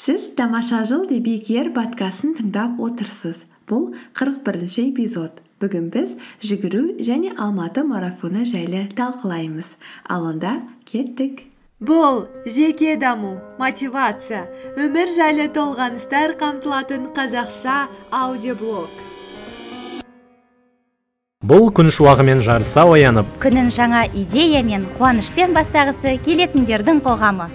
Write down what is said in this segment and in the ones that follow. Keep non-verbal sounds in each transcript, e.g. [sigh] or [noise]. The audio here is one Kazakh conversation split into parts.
сіз тамаша жыл дебекер подкастын тыңдап отырсыз. Бұл қырық бірінші эпизод. Бүгін біз жүгіру және алматы марафоны жайлы талқылаймыз. Ал онда кеттік. Бұл жеке даму мотивация өмір жайлы толғаныстар қамтылатын қазақша аудиоблог. Бұл күн шуағымен жарыса оянып күнін жаңа идея мен қуанышпен бастағысы келетіндердің қоғамы.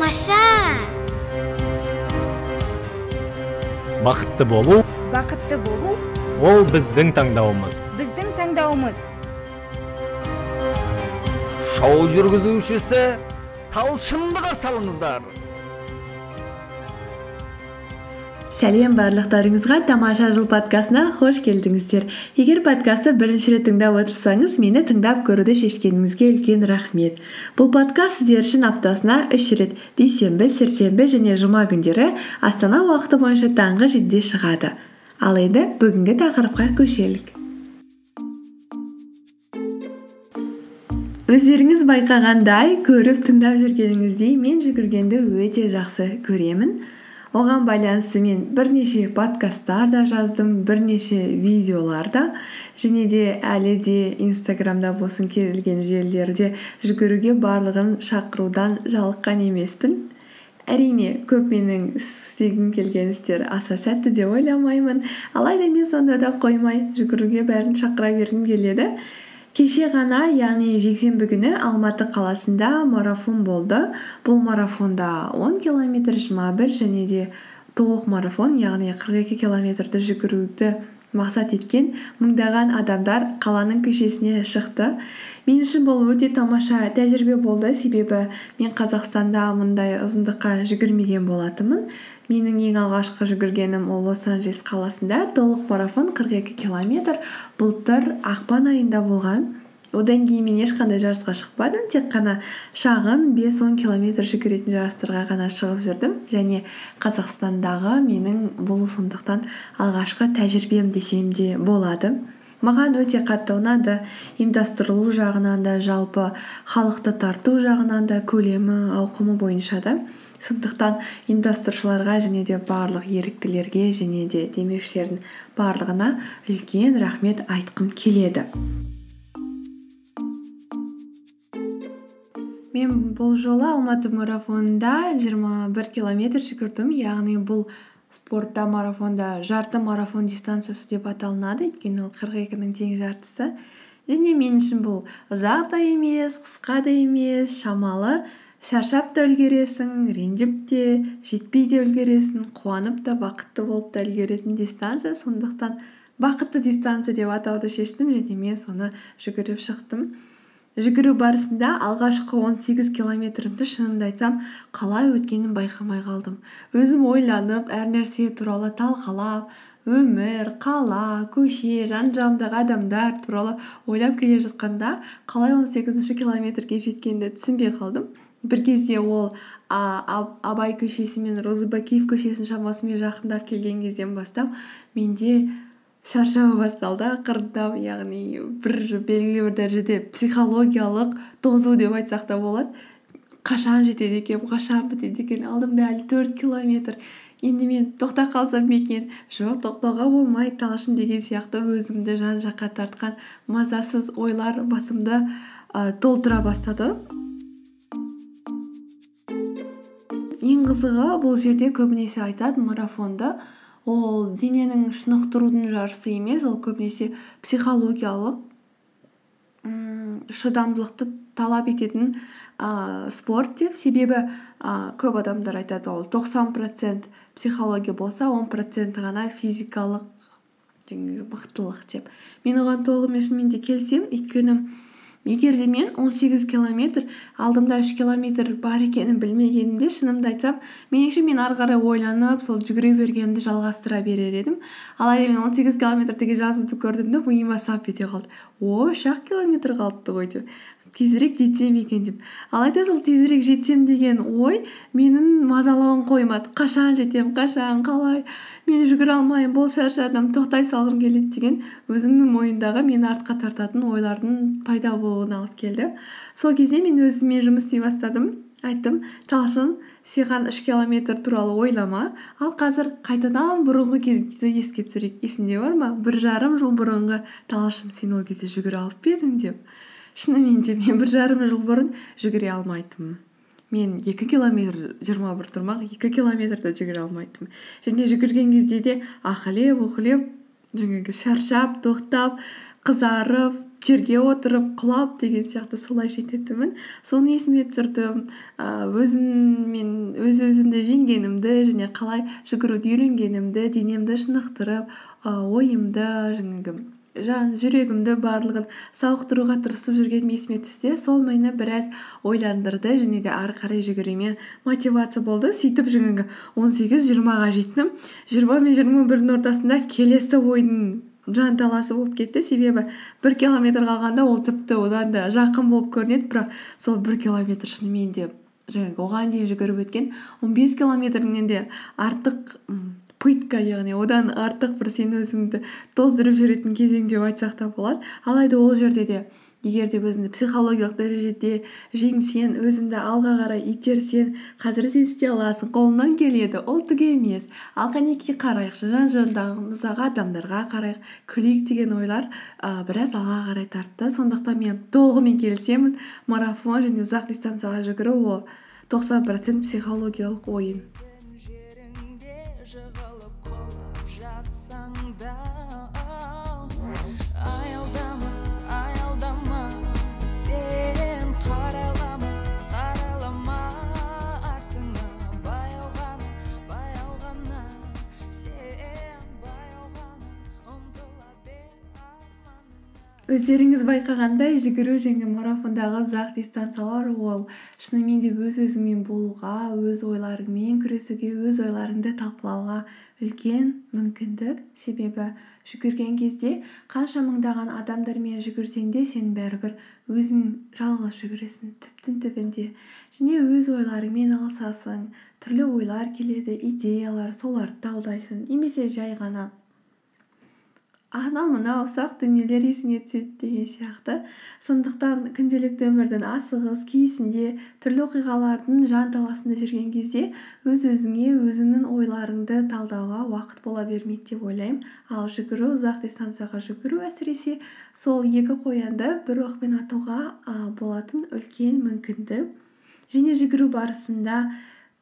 Тамаша. Бақытты болу. Бақытты болу. Ол біздің таңдауымыз. Біздің таңдауымыз. Шоу жүргізушісі талшынды қарсы алыңыздар. Сәлем барлықтарыңызға тамаша жыл подкастына қош келдіңіздер. Егер подкастты бірінші рет тыңдап отырсаңыз мені тыңдап көруді шешкеніңізге үлкен рахмет. Бұл подкаст сіздер үшін аптасына үш рет дүйсенбі сәрсенбі және жұма күндері астана уақыты бойынша таңғы жетіде шығады. Ал енді бүгінгі тақырыпқа көшелік. Өздеріңіз байқағандай көріп тыңдап жүргеніңіздей мен жүгіргенді өте жақсы көремін. Оған байланысты мен бірнеше подкасттар да жаздым бірнеше видеолар да. Және де әлі де инстаграмда болсын кез келген желілерде жүгіруге барлығын шақырудан жалыққан емеспін. Әрине көп менің істегім келген істер аса сәтті деп ойламаймын. Алайда мен сонда да қоймай жүгіруге бәрін шақыра бергім келеді. Кеше ғана яғни жексенбі күні алматы қаласында марафон болды. Бұл марафонда он километр жиырма бір және де толық марафон яғни қырық екі километрді жүгіруді мақсат еткен мыңдаған адамдар қаланың көшесіне шықты. Мен үшін бұл өте тамаша тәжірибе болды. Себебі мен қазақстанда мұндай ұзындыққа жүгірмеген болатынмын. Менің ең алғашқы жүгіргенім ол лос анджелес қаласында. Толық марафон 42 километр. Былтыр ақпан айында болған. Одан кейін мен ешқандай жарысқа шықпадым. Тек қана шағын 5-10 километр жүгіретін жарыстарға ғана шығып жүрдім. Және қазақстандағы менің бұл сондықтан алғашқы тәжірибем десем де болады. Маған өте қатты ұнады. Ұйымдастырылу жағынан да жалпы халықты тарту жағынан да көлемі ауқымы бойынша да. Сондықтан ұйымдастырушыларға және де барлық еріктілерге және де демеушілердің барлығына үлкен рахмет айтқым келеді. Мен бұл жолы алматы марафонында 21 километр жүгірдім. Яғни бұл спортта марафонда жарты марафон дистанциясы деп аталынады. Өйткені ол қырық екінің тең жартысы. Және мен үшін бұл ұзақ та емес қысқа да емес шамалы. Шаршап та үлгересің ренжіп те жетпей де үлгересің қуанып та бақытты болып та үлгеретін дистанция. Сондықтан бақытты дистанция деп атауды шештім және мен соны жүгіріп шықтым. Жүгіру барысында алғашқы 18 километрімді шынымды айтсам қалай өткенін байқамай қалдым. Өзім ойланып әр нәрсе туралы талқылап өмір қала көше жан жағымдағы адамдар туралы ойлап келе жатқанда қалай 18 сегізінші километрге жеткенімді түсінбей қалдым. Бір кезде ол абай көшесі мен розыбакиев көшесінің шамасымен жақындап келген кезден бастап менде шаршау басталды. Ақырындап яғни бір белгілі бір дәрежеде психологиялық тозу деп айтсақ та болады. Қашан жетеді екен қашан бітеді екен? Алдымда әлі төрт километр. Енді мен тоқтап қалсам ба екен? Жоқ тоқтауға болмайды талшын деген сияқты өзімді жан жаққа тартқан мазасыз ойлар басымды ә, толтыра бастады. Ең қызығы бұл жерде көбінесе айтады марафонды ол дененің шынықтырудың жарысы емес ол көбінесе психологиялық шыдамдылықты талап ететін ә, спорт деп. Себебі ә, көп адамдар айтады ол 90 процент психология болса 10 проценті ғана физикалық жаңағы мықтылық деп. Мен оған толығымен шынымен де келісемін. Өйткені егер де мен 18 километр алдымда 3 километр бар екенін білмегенімде шынымды айтсам меніңше мен ары қарай ойланып сол жүгіре бергенімді жалғастыра берер едім. Алайда мен 18 километр деген жазуды көрдім де миыма сап ете қалды. О үш ақ километр қалыпты ғой деп. Тезірек жетсем екен деп. Алайда сол тезірек жетсем деген ой менің мазалауын қоймады. Қашан жетем қашан қалай? Мен жүгіре алмаймын бол шаршадым тоқтай салғым келеді деген өзімнің мойнымдағы мені артқа тартатын ойлардың пайда болуына алып келді. Сол кезде мен өзіме жұмыс істей бастадым. Айттым талшын саған үш километр туралы ойлама. Ал қазір қайтадан бұрынғы кезді еске түсірейік. Есіңде бар ма? Бір жарым жыл бұрынғы талшын сен ол кезде жүгіре алып па едің деп. Шынымен де мен бір жарым жыл бұрын жүгіре алмайтынмын. Мен екі километр жиырма бір тұрмақ екі километр да жүгіре алмайтынмын. Және жүгірген кезде де ахілеп ухілеп жаңағы шаршап тоқтап қызарып жерге отырып құлап деген сияқты солай жететінмін. Соны есіме түсірдім. Өзіммен өз өзімді жеңгенімді және қалай жүгіруді үйренгенімді денемді шынықтырып ойымды жаңағы жан жүрегімді барлығын сауықтыруға тырысып жүргенім есіме түссе сол мені біраз ойландырды және де ары қарай жүгіруіме мотивация болды. Сөйтіп жаңағы он сегіз жиырмаға жеттім. жиырма мен жиырма бірдің ортасында келесі ойдың жанталасы болып кетті. Себебі бір километр қалғанда ол тіпті одан да жақын болып көрінеді. Бірақ сол бір километр шынымен де жаңағы оған дейін жүгіріп өткен он бес километрінен де артық пытка яғни одан артық бір сен өзіңді тоздырып жіберетін кезең деп айтсақ та болады. Алайда ол жерде де егер де өзіңді психологиялық дәрежеде жеңсең өзіңді алға қарай итерсең қазір сен істей аласың қолыңнан келеді ол түк емес. Ал қанекей қарайықшы жан жанымыздағы адамдарға қарайық күлейік деген ойлар ә, біраз алға қарай тартты. Сондықтан мен толығымен келісемін. Марафон және ұзақ дистанцияға жүгіру ол тоқсан процент психологиялық ойын. Өздеріңіз байқағандай жүгіру және марафондағы ұзақ дистанциялар ол шынымен де өз өзіңмен болуға өз ойларыңмен күресуге өз ойларыңды талқылауға үлкен мүмкіндік себебі. Жүгірген кезде қанша мыңдаған адамдармен жүгірсең де сен бәрібір өзің жалғыз жүгіресің түптің түбінде және өз ойларыңмен алысасың түрлі ойлар келеді идеялар соларды талдайсың немесе жай ғана анау мынау ұсақ дүниелер есіңе түседі деген сияқты. Сондықтан күнделікті өмірдің асығыс кейсінде түрлі оқиғалардың жанталасында жүрген кезде өз өзіңе өзіңнің ойларыңды талдауға уақыт бола бермейді деп ойлаймын. Ал жүгіру ұзақ дистанцияға жүгіру әсіресе сол екі қоянды бір оқпен атуға болатын үлкен мүмкіндік. Және жүгіру барысында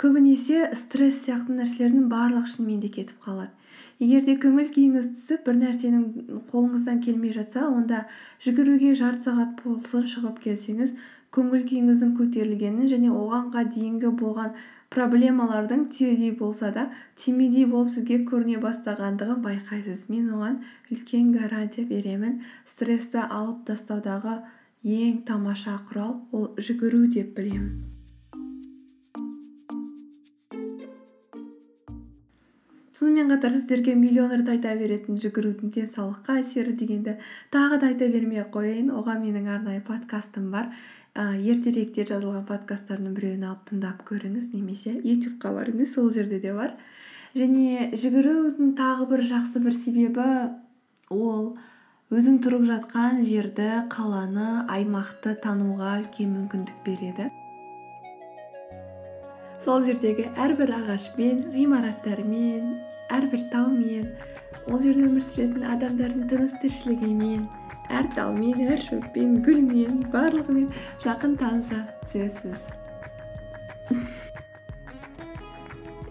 көбінесе стресс сияқты нәрселердің барлығы шынымен де кетіп қалады. Егер де көңіл күйіңіз түсіп бір нәрсенің қолыңыздан келмей жатса онда жүгіруге жарты сағат болсын шығып келсеңіз көңіл күйіңіздің көтерілгенін және оғанға дейінгі болған проблемалардың түйедей болса да түймедей болып сізге көріне бастағандығын байқайсыз. Мен оған үлкен гарантия беремін. Стрессті алып тастаудағы ең тамаша құрал ол жүгіру деп білемін. Сонымен қатар сіздерге миллион рет айта беретін жүгірудің денсаулыққа әсері дегенді тағы да айта бермей ақ қояйын. Оған менің арнайы подкастым бар. Ә, ертеректе жазылған подкасттардың біреуін алып тыңдап көріңіз немесе ютубқа барыңыз сол жерде де бар. Және жүгірудің тағы бір жақсы бір себебі ол өзің тұрып жатқан жерді қаланы аймақты тануға үлкен мүмкіндік береді. Сол жердегі әрбір ағашпен ғимараттармен әрбір таумен ол жерде өмір сүретін адамдардың тыныс тіршілігімен әр талмен әр шөппен гүлмен барлығымен жақын таныса түсесіз. [laughs]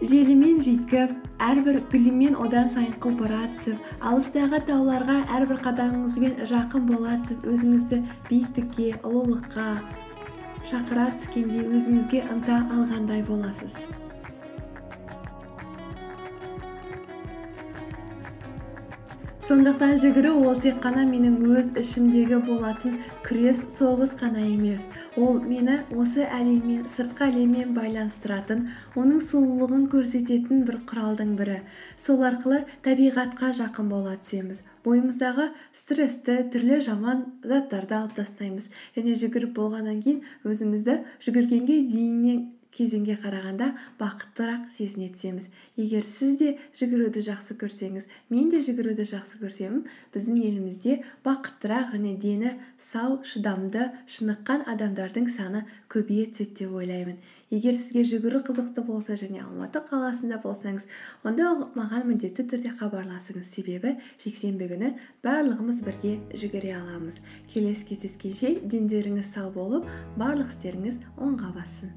Желімен жүйткіп әрбір гүлімен одан сайын құлпыра түсіп алыстағы тауларға әрбір қадамыңызбен жақын бола түсіп өзіңізді биіктікке ұлылыққа шақыра түскенде өзіңізге ынта алғандай боласыз. Сондықтан жүгіру ол тек қана менің өз ішімдегі болатын күрес соғыс қана емес. Ол мені осы әлеммен сыртқы әлеммен байланыстыратын оның сұлулығын көрсететін бір құралдың бірі. Сол арқылы табиғатқа жақын бола түсеміз. Бойымыздағы стрессті түрлі жаман заттарды алып тастаймыз. Және жүгіріп болғаннан кейін өзімізді жүгіргенге дейіннен кезеңге қарағанда бақыттырақ сезіне түсеміз. Егер сіз де жүгіруді жақсы көрсеңіз мен де жүгіруді жақсы көрсем біздің елімізде бақыттырақ және дені сау шыдамды шыныққан адамдардың саны көбейе түседі деп ойлаймын. Егер сізге жүгіру қызықты болса және алматы қаласында болсаңыз онда маған міндетті түрде хабарласыңыз. Себебі жексенбі күні барлығымыз бірге жүгіре аламыз. Келесі кездескенше дендеріңіз сау болып барлық істеріңіз оңға бассын.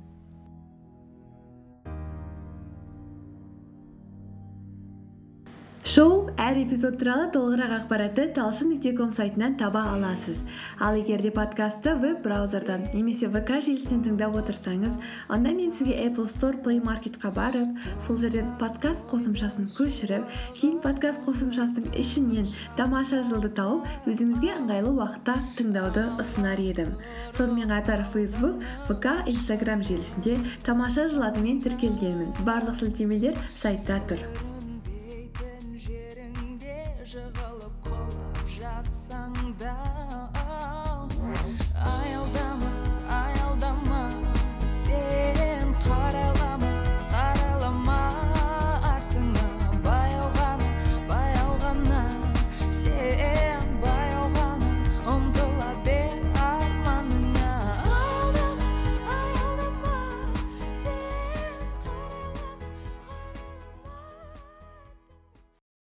Шоу әр эпизод туралы толығырақ ақпаратты талшын нүкте ком сайтынан таба аласыз. Ал егер де подкастты веб браузердан немесе вк желісінен тыңдап отырсаңыз онда мен сізге apple store play marketқа барып сол жерден подкаст қосымшасын көшіріп кейін подкаст қосымшасының ішінен тамаша жылды тауып өзіңізге ыңғайлы уақытта тыңдауды ұсынар едім. Сонымен қатар facebook вк инстаграм желісінде тамаша жыл атымен тіркелгенмін. Барлық сілтемелер сайтта тұр.